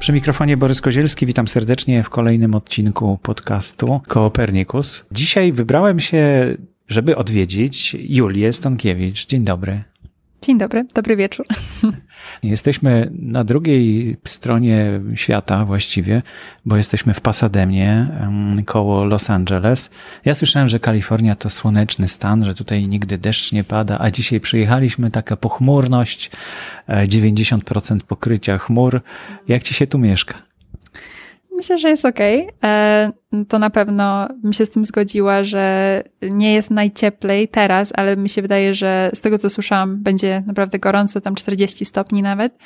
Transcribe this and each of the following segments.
Przy mikrofonie Borys Kozielski, witam serdecznie w kolejnym odcinku podcastu Koopernikus. Dzisiaj wybrałem się, żeby odwiedzić Julię Stankiewicz. Dzień dobry. Dzień dobry, dobry wieczór. Jesteśmy na drugiej stronie świata właściwie, bo jesteśmy w Pasadenie koło Los Angeles. Ja słyszałem, że Kalifornia to słoneczny stan, że tutaj nigdy deszcz nie pada, a dzisiaj przyjechaliśmy, taka pochmurność, 90% pokrycia chmur. Jak ci się tu mieszka? Myślę, że jest okej. Okay. To na pewno bym się z tym zgodziła, że nie jest najcieplej teraz, ale mi się wydaje, że z tego co słyszałam, będzie naprawdę gorąco, tam 40 stopni nawet,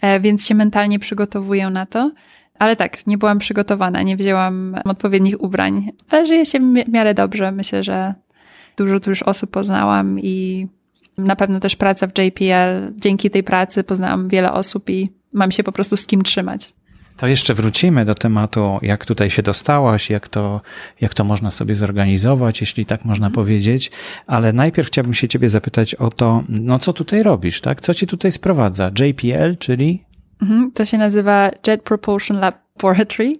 e, więc się mentalnie przygotowuję na to. Ale tak, nie byłam przygotowana, nie wzięłam odpowiednich ubrań, ale żyje się w miarę dobrze. Myślę, że dużo tu już osób poznałam i na pewno też praca w JPL. Dzięki tej pracy poznałam wiele osób i mam się po prostu z kim trzymać. To jeszcze wrócimy do tematu, jak tutaj się dostałaś, jak to, jak to można sobie zorganizować, jeśli tak można mhm. powiedzieć. Ale najpierw chciałbym się ciebie zapytać o to, no co tutaj robisz, tak? Co ci tutaj sprowadza? JPL, czyli? Mhm, to się nazywa Jet Propulsion Laboratory.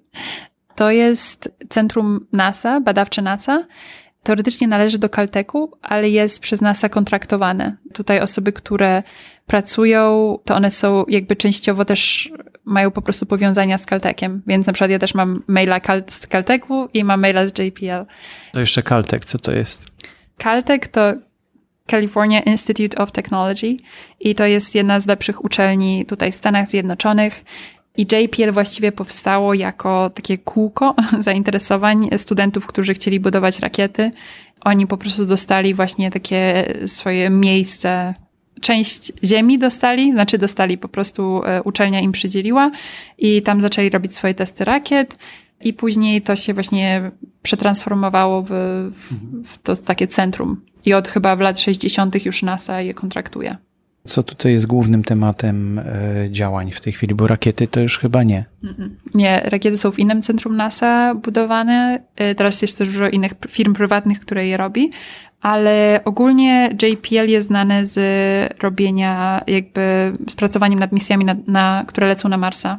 To jest centrum NASA, badawcze NASA. Teoretycznie należy do Caltechu, ale jest przez NASA kontraktowane. Tutaj osoby, które pracują, to one są jakby częściowo też mają po prostu powiązania z Caltechem, więc na przykład ja też mam maila z Caltechu i mam maila z JPL. To jeszcze Caltech, co to jest? Caltech to California Institute of Technology i to jest jedna z lepszych uczelni tutaj w Stanach Zjednoczonych. I JPL właściwie powstało jako takie kółko zainteresowań studentów, którzy chcieli budować rakiety. Oni po prostu dostali właśnie takie swoje miejsce część ziemi dostali, znaczy dostali po prostu e, uczelnia im przydzieliła i tam zaczęli robić swoje testy rakiet i później to się właśnie przetransformowało w, w, w to takie centrum. I od chyba w lat 60. już NASA je kontraktuje. Co tutaj jest głównym tematem e, działań w tej chwili? Bo rakiety to już chyba nie. Nie, rakiety są w innym centrum NASA budowane. E, teraz jest też dużo innych firm prywatnych, które je robi, ale ogólnie JPL jest znane z robienia, jakby z pracowaniem nad misjami, na, na, które lecą na Marsa.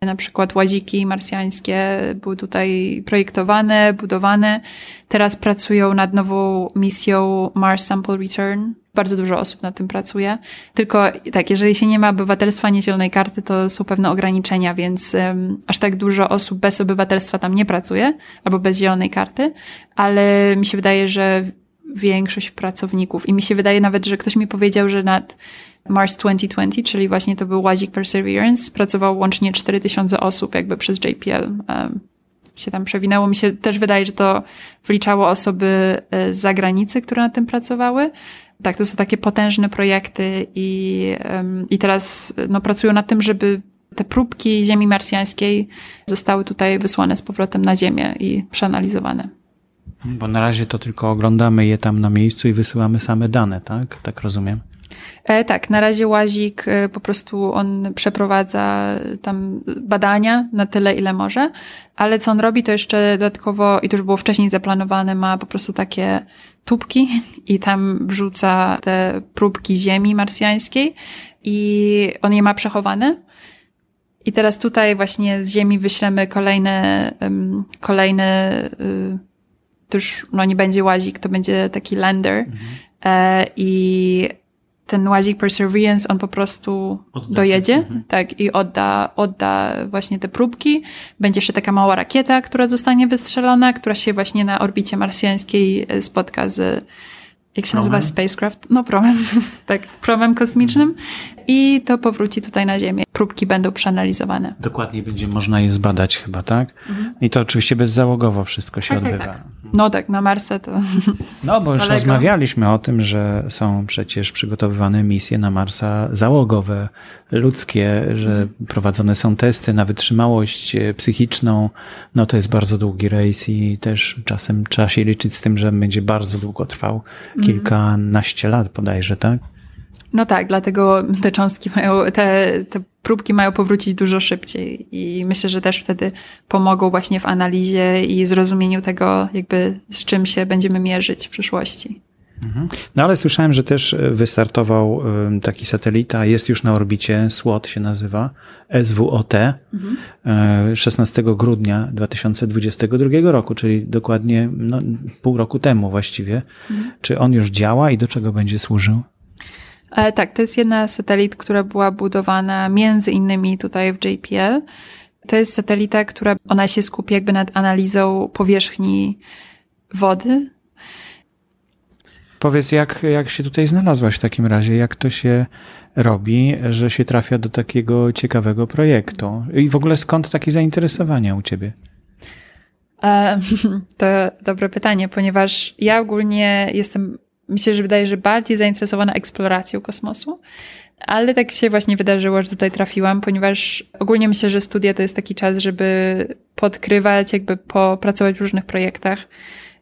Na przykład łaziki marsjańskie były tutaj projektowane, budowane. Teraz pracują nad nową misją Mars Sample Return. Bardzo dużo osób nad tym pracuje. Tylko tak, jeżeli się nie ma obywatelstwa, nie zielonej karty, to są pewne ograniczenia, więc um, aż tak dużo osób bez obywatelstwa tam nie pracuje, albo bez zielonej karty, ale mi się wydaje, że większość pracowników. I mi się wydaje nawet, że ktoś mi powiedział, że nad Mars 2020, czyli właśnie to był łazik Perseverance, pracowało łącznie 4000 osób jakby przez JPL. Um, się tam przewinęło. Mi się też wydaje, że to wliczało osoby e, z zagranicy, które nad tym pracowały. Tak, to są takie potężne projekty i, i teraz no, pracują nad tym, żeby te próbki Ziemi marsjańskiej zostały tutaj wysłane z powrotem na Ziemię i przeanalizowane. Bo na razie to tylko oglądamy je tam na miejscu i wysyłamy same dane, tak? Tak rozumiem. E, tak, na razie łazik e, po prostu on przeprowadza tam badania na tyle, ile może, ale co on robi, to jeszcze dodatkowo, i to już było wcześniej zaplanowane, ma po prostu takie tubki i tam wrzuca te próbki ziemi marsjańskiej i on je ma przechowane. I teraz tutaj właśnie z ziemi wyślemy kolejne, kolejne y, to już no, nie będzie łazik, to będzie taki lander. Mhm. E, I ten łazik Perseverance, on po prostu odda dojedzie, mhm. tak, i odda, odda właśnie te próbki. Będzie jeszcze taka mała rakieta, która zostanie wystrzelona, która się właśnie na orbicie marsjańskiej e, spotka z jak się promem? nazywa spacecraft? No promem, tak, promem kosmicznym i to powróci tutaj na Ziemię. Próbki będą przeanalizowane. Dokładnie będzie można je zbadać chyba, tak? Mhm. I to oczywiście bezzałogowo wszystko się tak, tak odbywa. Tak, tak. No tak, na Marsa to... No bo już rozmawialiśmy o tym, że są przecież przygotowywane misje na Marsa załogowe, ludzkie, że mhm. prowadzone są testy na wytrzymałość e, psychiczną. No to jest bardzo długi rejs i też czasem trzeba się liczyć z tym, że będzie bardzo długo trwał. Mhm. Kilkanaście lat bodajże, tak? No tak, dlatego te cząstki mają, te, te próbki mają powrócić dużo szybciej i myślę, że też wtedy pomogą właśnie w analizie i zrozumieniu tego, jakby z czym się będziemy mierzyć w przyszłości. Mhm. No ale słyszałem, że też e, wystartował taki satelita, jest już na orbicie, SWOT się nazywa, SWOT, mhm. 16 grudnia 2022 roku, czyli dokładnie no, pół roku temu właściwie. Mhm. Czy on już działa i do czego będzie służył? E, tak, to jest jedna z satelit, która była budowana między innymi tutaj w JPL. To jest satelita, która ona się skupi jakby nad analizą powierzchni wody. Powiedz, jak, jak się tutaj znalazłaś w takim razie? Jak to się robi, że się trafia do takiego ciekawego projektu? I w ogóle skąd takie zainteresowania u ciebie? E, to dobre pytanie, ponieważ ja ogólnie jestem myślę, że wydaje, że bardziej zainteresowana eksploracją kosmosu. Ale tak się właśnie wydarzyło, że tutaj trafiłam, ponieważ ogólnie myślę, że studia to jest taki czas, żeby podkrywać, jakby popracować w różnych projektach.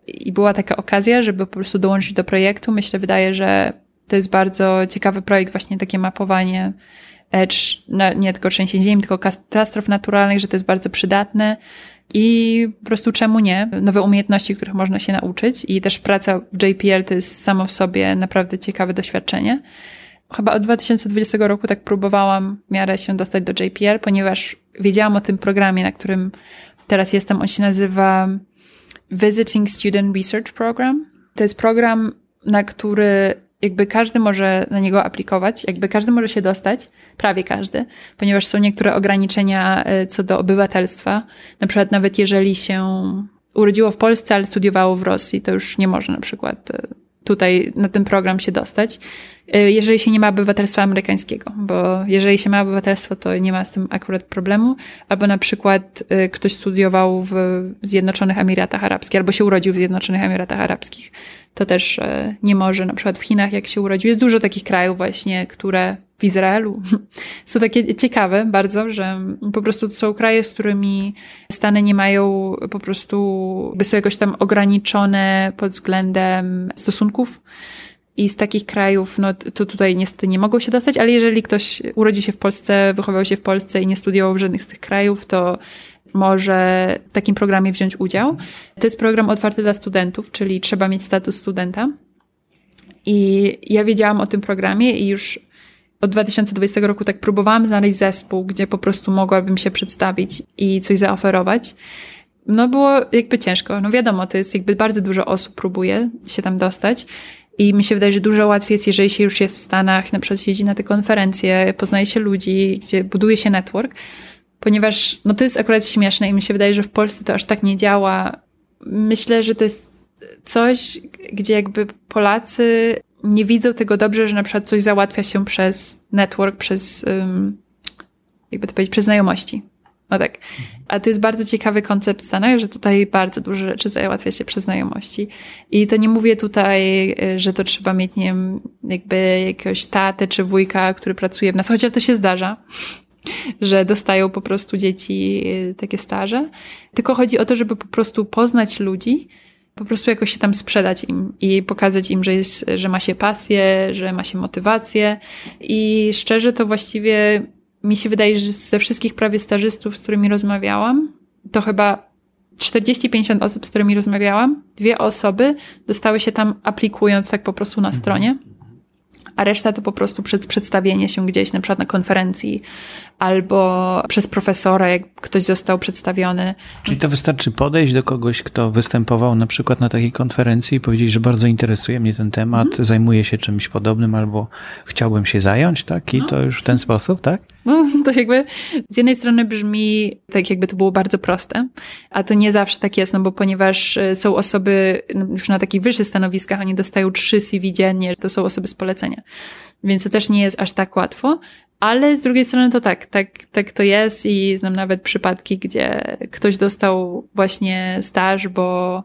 I była taka okazja, żeby po prostu dołączyć do projektu. Myślę, wydaje, że to jest bardzo ciekawy projekt, właśnie takie mapowanie no, nie tylko trzęsień ziemi, tylko katastrof naturalnych, że to jest bardzo przydatne. I po prostu czemu nie? Nowe umiejętności, których można się nauczyć i też praca w JPL to jest samo w sobie naprawdę ciekawe doświadczenie. Chyba od 2020 roku tak próbowałam w miarę się dostać do JPL, ponieważ wiedziałam o tym programie, na którym teraz jestem. On się nazywa Visiting Student Research Program. To jest program, na który jakby każdy może na niego aplikować, jakby każdy może się dostać, prawie każdy, ponieważ są niektóre ograniczenia e, co do obywatelstwa. Na przykład nawet jeżeli się urodziło w Polsce, ale studiowało w Rosji, to już nie może na przykład e, tutaj na ten program się dostać, e, jeżeli się nie ma obywatelstwa amerykańskiego, bo jeżeli się ma obywatelstwo, to nie ma z tym akurat problemu, albo na przykład ktoś studiował w Zjednoczonych Emiratach Arabskich, albo się urodził w Zjednoczonych Emiratach Arabskich to też e, nie może. Na przykład w Chinach, jak się urodził, jest dużo takich krajów właśnie, które w Izraelu są takie ciekawe bardzo, że po prostu to są kraje, z którymi Stany nie mają po prostu, by są jakoś tam ograniczone pod względem stosunków. I z takich krajów, no to tutaj niestety nie mogą się dostać, ale jeżeli ktoś urodził się w Polsce, wychował się w Polsce i nie studiował w żadnych z tych krajów, to może w takim programie wziąć udział. To jest program otwarty dla studentów, czyli trzeba mieć status studenta. I ja wiedziałam o tym programie i już od 2020 roku tak próbowałam znaleźć zespół, gdzie po prostu mogłabym się przedstawić i coś zaoferować. No było jakby ciężko. No wiadomo, to jest jakby bardzo dużo osób próbuje się tam dostać. I mi się wydaje, że dużo łatwiej jest, jeżeli się już jest w Stanach, na przykład siedzi na te konferencje, poznaje się ludzi, gdzie buduje się network, ponieważ no to jest akurat śmieszne i mi się wydaje, że w Polsce to aż tak nie działa. Myślę, że to jest coś, gdzie jakby Polacy nie widzą tego dobrze, że na przykład coś załatwia się przez network, przez, jakby to powiedzieć, przez znajomości. No tak. A to jest bardzo ciekawy koncept w Stanach, że tutaj bardzo dużo rzeczy załatwia się przez znajomości. I to nie mówię tutaj, że to trzeba mieć, nie wiem, jakby jakiegoś tatę czy wujka, który pracuje w nas, chociaż to się zdarza że dostają po prostu dzieci y, takie staże. Tylko chodzi o to, żeby po prostu poznać ludzi, po prostu jakoś się tam sprzedać im i pokazać im, że, jest, że ma się pasję, że ma się motywację. I szczerze to właściwie mi się wydaje, że ze wszystkich prawie stażystów, z którymi rozmawiałam, to chyba 40-50 osób, z którymi rozmawiałam, dwie osoby dostały się tam aplikując tak po prostu na mhm. stronie a reszta to po prostu przez przedstawienie się gdzieś, na przykład na konferencji, albo przez profesora, jak ktoś został przedstawiony. Czyli to wystarczy podejść do kogoś, kto występował na przykład na takiej konferencji i powiedzieć, że bardzo interesuje mnie ten temat, mhm. zajmuję się czymś podobnym, albo chciałbym się zająć, tak? I no. to już w ten sposób, tak? No, to jakby z jednej strony brzmi tak, jakby to było bardzo proste, a to nie zawsze tak jest, no bo ponieważ e, są osoby no, już na takich wyższych stanowiskach, oni dostają trzy CV dziennie, to są osoby z polecenia. Więc to też nie jest aż tak łatwo, ale z drugiej strony to tak, tak, tak to jest i znam nawet przypadki, gdzie ktoś dostał właśnie staż, bo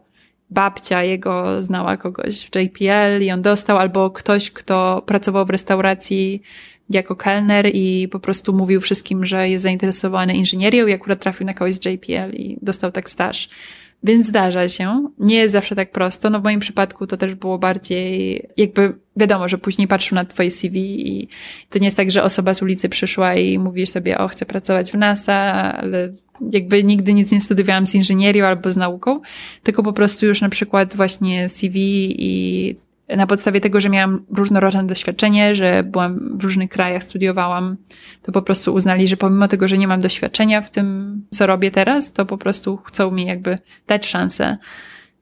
babcia jego znała kogoś w JPL i on dostał, albo ktoś, kto pracował w restauracji jako kelner i po prostu mówił wszystkim, że jest zainteresowany inżynierią i akurat trafił na kogoś z JPL i dostał tak staż. Więc zdarza się. Nie jest zawsze tak prosto. No w moim przypadku to też było bardziej, jakby wiadomo, że później patrzą na twoje CV i to nie jest tak, że osoba z ulicy przyszła i mówisz sobie, o, chcę pracować w NASA, ale jakby nigdy nic nie studiowałam z inżynierią albo z nauką, tylko po prostu już na przykład właśnie CV i na podstawie tego, że miałam różnorodne doświadczenie, że byłam w różnych krajach, studiowałam, to po prostu uznali, że pomimo tego, że nie mam doświadczenia w tym, co robię teraz, to po prostu chcą mi jakby dać szansę.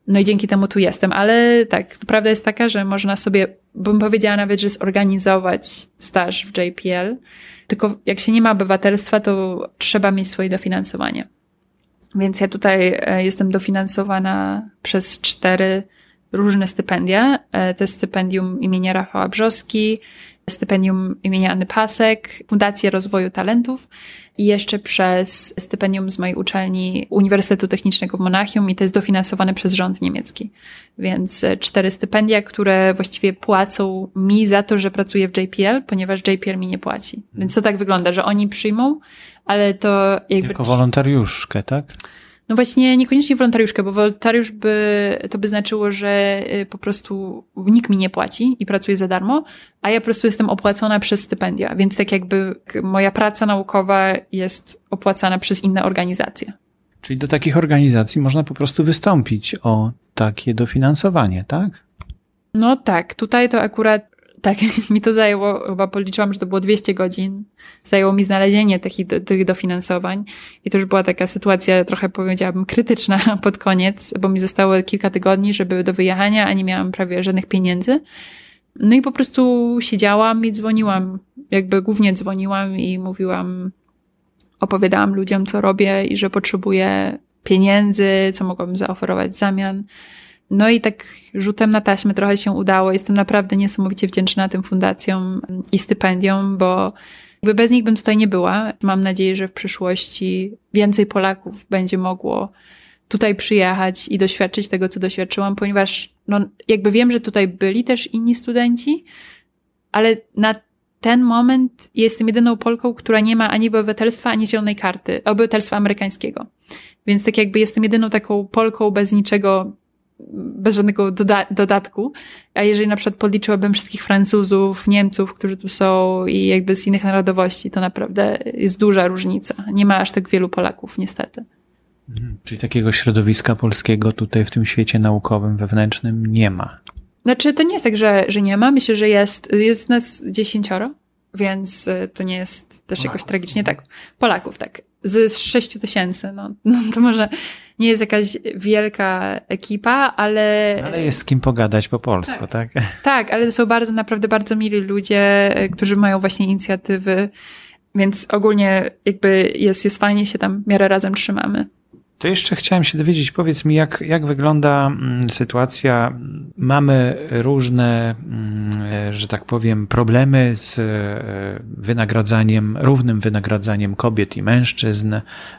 No i dzięki temu tu jestem. Ale tak, prawda jest taka, że można sobie, bym powiedziała nawet, że zorganizować staż w JPL, tylko jak się nie ma obywatelstwa, to trzeba mieć swoje dofinansowanie. Więc ja tutaj e, jestem dofinansowana przez cztery różne stypendia. E, to jest stypendium imienia Rafała Brzoski, stypendium imienia Anny Pasek, Fundację Rozwoju Talentów i jeszcze przez stypendium z mojej uczelni Uniwersytetu Technicznego w Monachium i to jest dofinansowane przez rząd niemiecki. Więc e, cztery stypendia, które właściwie płacą mi za to, że pracuję w JPL, ponieważ JPL mi nie płaci. Więc to tak wygląda, że oni przyjmą, ale to jakby... Jako wolontariuszkę, tak? No właśnie, niekoniecznie wolontariuszkę, bo wolontariusz by, to by znaczyło, że y, po prostu nikt mi nie płaci i pracuję za darmo, a ja po prostu jestem opłacona przez stypendia, więc tak jakby moja praca naukowa jest opłacana przez inne organizacje. Czyli do takich organizacji można po prostu wystąpić o takie dofinansowanie, tak? No tak, tutaj to akurat tak, mi to zajęło, chyba policzyłam, że to było 200 godzin. Zajęło mi znalezienie tych, tych dofinansowań. I to już była taka sytuacja trochę, powiedziałabym, krytyczna pod koniec, bo mi zostało kilka tygodni, żeby do wyjechania, a nie miałam prawie żadnych pieniędzy. No i po prostu siedziałam i dzwoniłam. Jakby głównie dzwoniłam i mówiłam, opowiadałam ludziom, co robię i że potrzebuję pieniędzy, co mogłabym zaoferować w zamian. No i tak rzutem na taśmę trochę się udało. Jestem naprawdę niesamowicie wdzięczna tym fundacjom i stypendiom, bo jakby bez nich bym tutaj nie była. Mam nadzieję, że w przyszłości więcej Polaków będzie mogło tutaj przyjechać i doświadczyć tego, co doświadczyłam, ponieważ no, jakby wiem, że tutaj byli też inni studenci, ale na ten moment jestem jedyną Polką, która nie ma ani obywatelstwa, ani zielonej karty, obywatelstwa amerykańskiego. Więc tak jakby jestem jedyną taką Polką bez niczego bez żadnego doda dodatku. A jeżeli na przykład podliczyłabym wszystkich Francuzów, Niemców, którzy tu są i jakby z innych narodowości, to naprawdę jest duża różnica. Nie ma aż tak wielu Polaków, niestety. Mhm. Czyli takiego środowiska polskiego tutaj w tym świecie naukowym, wewnętrznym nie ma. Znaczy, to nie jest tak, że, że nie ma. Myślę, że jest, jest nas dziesięcioro, więc y, to nie jest też Polaków. jakoś tragicznie. Tak, Polaków, tak. Z, z 6 tysięcy, no, no to może nie jest jakaś wielka ekipa, ale... Ale jest z kim pogadać po polsku, tak? Tak, tak ale to są bardzo, naprawdę bardzo mili ludzie, e, którzy mają właśnie inicjatywy, więc ogólnie jakby jest, jest fajnie się tam w miarę razem trzymamy. To jeszcze chciałem się dowiedzieć, powiedz mi, jak, jak wygląda mm, sytuacja. Mamy różne, mm, e, że tak powiem, problemy z e, wynagradzaniem, równym wynagradzaniem kobiet i mężczyzn,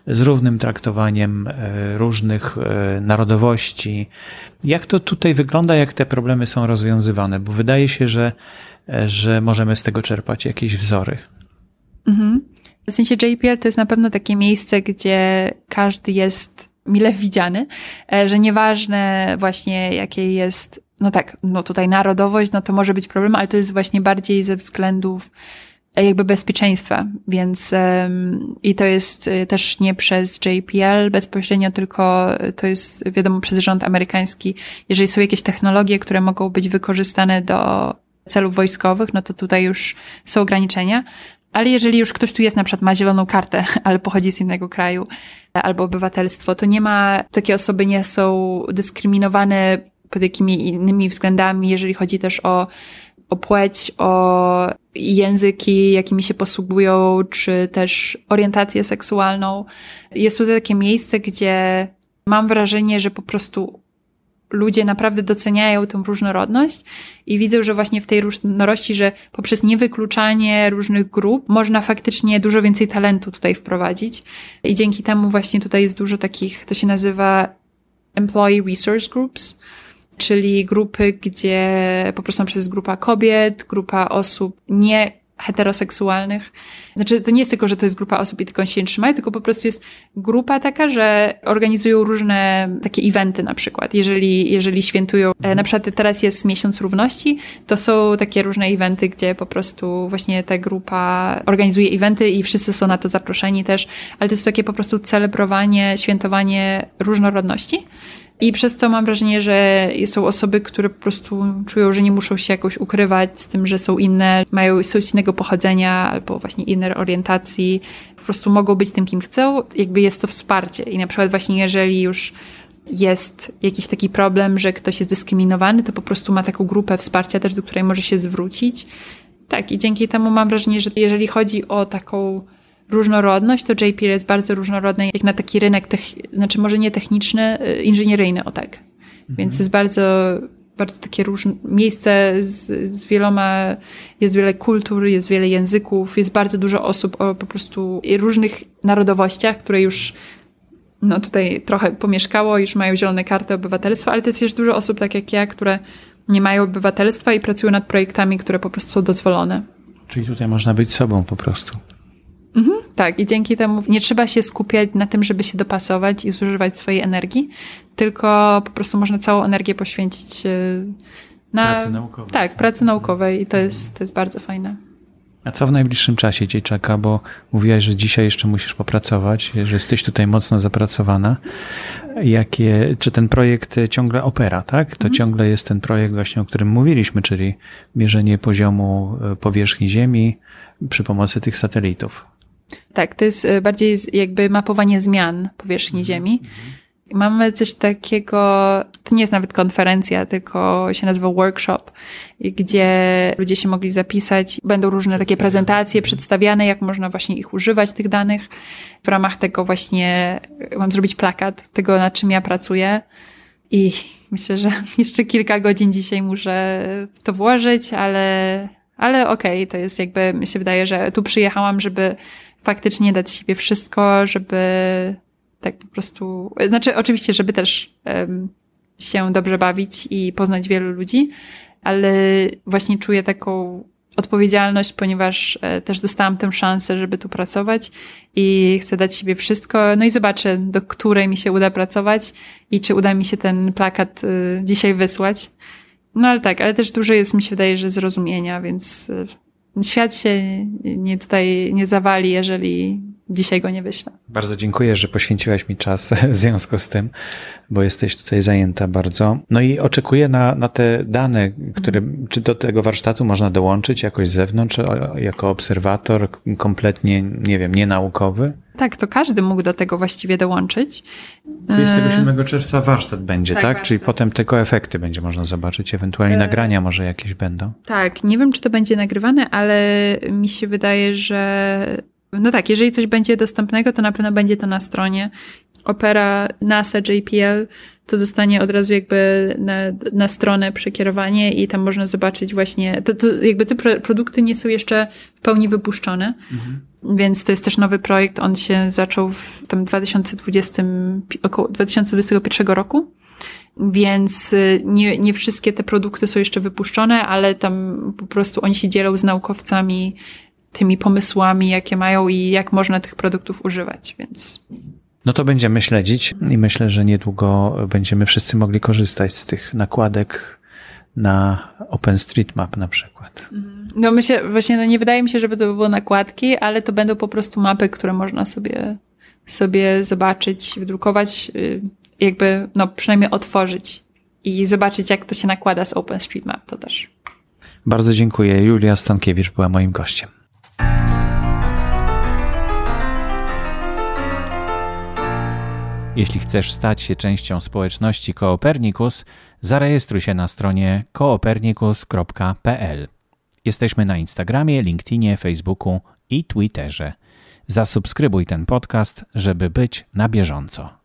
z równym traktowaniem e, różnych narodowości. Jak to tutaj wygląda, jak te problemy są rozwiązywane? Bo wydaje się, że, że możemy z tego czerpać jakieś wzory. W sensie JPL to jest na pewno takie miejsce, gdzie każdy jest mile widziany, e, że nieważne właśnie jakie jest, no tak, no tutaj narodowość, no to może być problem, ale to jest właśnie bardziej ze względów e, jakby bezpieczeństwa, więc um, i to jest e, też nie przez JPL bezpośrednio, tylko to jest wiadomo przez rząd amerykański. Jeżeli są jakieś technologie, które mogą być wykorzystane do celów wojskowych, no to tutaj już są ograniczenia, ale jeżeli już ktoś tu jest, na przykład ma zieloną kartę, ale pochodzi z innego kraju, albo obywatelstwo, to nie ma, takie osoby nie są dyskryminowane pod jakimi innymi względami, jeżeli chodzi też o, o płeć, o języki, jakimi się posługują, czy też orientację seksualną. Jest tutaj takie miejsce, gdzie mam wrażenie, że po prostu ludzie naprawdę doceniają tę różnorodność i widzą, że właśnie w tej różnorodności, że poprzez niewykluczanie różnych grup można faktycznie dużo więcej talentu tutaj wprowadzić. I dzięki temu właśnie tutaj jest dużo takich, to się nazywa Employee Resource Groups, czyli grupy, gdzie po prostu przez grupa kobiet, grupa osób nie heteroseksualnych. Znaczy, to nie jest tylko, że to jest grupa osób i tylko się nie trzymają, tylko po prostu jest grupa taka, że organizują różne takie eventy na przykład. Jeżeli, jeżeli świętują, e, na przykład teraz jest Miesiąc Równości, to są takie różne eventy, gdzie po prostu właśnie ta grupa organizuje eventy i wszyscy są na to zaproszeni też, ale to jest takie po prostu celebrowanie, świętowanie różnorodności. I przez to mam wrażenie, że są osoby, które po prostu czują, że nie muszą się jakoś ukrywać z tym, że są inne, mają są z innego pochodzenia albo właśnie innej orientacji. Po prostu mogą być tym, kim chcą. Jakby jest to wsparcie. I na przykład właśnie jeżeli już jest jakiś taki problem, że ktoś jest dyskryminowany, to po prostu ma taką grupę wsparcia też, do której może się zwrócić. Tak, i dzięki temu mam wrażenie, że jeżeli chodzi o taką różnorodność, to JPL jest bardzo różnorodny, jak na taki rynek, znaczy może nie techniczny, y, inżynieryjny, o tak. Mhm. Więc jest bardzo, bardzo takie różne miejsce z, z wieloma, jest wiele kultur, jest wiele języków, jest bardzo dużo osób o po prostu różnych narodowościach, które już no tutaj trochę pomieszkało, już mają zielone karty obywatelstwa, ale to jest też dużo osób, tak jak ja, które nie mają obywatelstwa i pracują nad projektami, które po prostu są dozwolone. Czyli tutaj można być sobą po prostu. Mhm, tak, i dzięki temu nie trzeba się skupiać na tym, żeby się dopasować i zużywać swojej energii, tylko po prostu można całą energię poświęcić y, na pracy naukowej. Tak, pracy naukowej i to jest, to jest bardzo fajne. A co w najbliższym czasie cię czeka? Bo mówiłaś, że dzisiaj jeszcze musisz popracować, że jesteś tutaj mocno zapracowana. Jakie, czy ten projekt ciągle opera, tak? To mhm. ciągle jest ten projekt właśnie, o którym mówiliśmy, czyli mierzenie poziomu e, powierzchni Ziemi przy pomocy tych satelitów. Tak, to jest e, bardziej jakby mapowanie zmian powierzchni mhm. Ziemi. Mamy coś takiego, to nie jest nawet konferencja, tylko się nazywa workshop, gdzie ludzie się mogli zapisać. Będą różne takie prezentacje przedstawiane, jak można właśnie ich używać, tych danych. W ramach tego właśnie mam zrobić plakat tego, nad czym ja pracuję. I myślę, że jeszcze kilka godzin dzisiaj muszę w to włożyć, ale, ale okej, okay, to jest jakby, mi się wydaje, że tu przyjechałam, żeby faktycznie dać siebie wszystko, żeby tak po prostu, znaczy oczywiście, żeby też um, się dobrze bawić i poznać wielu ludzi, ale właśnie czuję taką odpowiedzialność, ponieważ e, też dostałam tę szansę, żeby tu pracować i chcę dać siebie wszystko. No i zobaczę, do której mi się uda pracować i czy uda mi się ten plakat y, dzisiaj wysłać. No ale tak, ale też dużo jest, mi się wydaje, że zrozumienia, więc y, świat się nie tutaj nie zawali, jeżeli dzisiaj go nie wyślę. Bardzo dziękuję, że poświęciłaś mi czas w związku z tym, bo jesteś tutaj zajęta bardzo. No i oczekuję na, na te dane, które, czy do tego warsztatu można dołączyć jakoś z zewnątrz, jako obserwator kompletnie, nie wiem, nienaukowy? Tak, to każdy mógł do tego właściwie dołączyć. 27 e, czerwca warsztat będzie, tak? tak? Czyli potem tylko efekty będzie można zobaczyć, ewentualnie e... nagrania może jakieś będą. Tak, nie wiem, czy to będzie nagrywane, ale mi się wydaje, że no tak, jeżeli coś będzie dostępnego, to na pewno będzie to na stronie Opera NASA JPL, to zostanie od razu jakby na, na stronę przekierowanie i tam można zobaczyć właśnie, to, to jakby te produkty nie są jeszcze w pełni wypuszczone, mhm. więc to jest też nowy projekt, on się zaczął w tym 2020, około 2021 roku. Więc y, nie, nie wszystkie te produkty są jeszcze wypuszczone, ale tam po prostu oni się dzielą z naukowcami tymi pomysłami, jakie mają i jak można tych produktów używać, więc. No to będziemy śledzić i myślę, że niedługo będziemy wszyscy mogli korzystać z tych nakładek na OpenStreetMap na przykład. Mhm. No myślę, właśnie no nie wydaje mi się, żeby to były nakładki, ale to będą po prostu mapy, które można sobie, sobie zobaczyć, wydrukować, y, jakby no przynajmniej otworzyć i zobaczyć, jak to się nakłada z OpenStreetMap, to też. Bardzo dziękuję. Julia Stankiewicz była moim gościem. Jeśli chcesz stać się częścią społeczności Koopernikus, zarejestruj się na stronie koopernikus.pl. Jesteśmy na Instagramie, LinkedInie, Facebooku i Twitterze. Zasubskrybuj ten podcast, żeby być na bieżąco.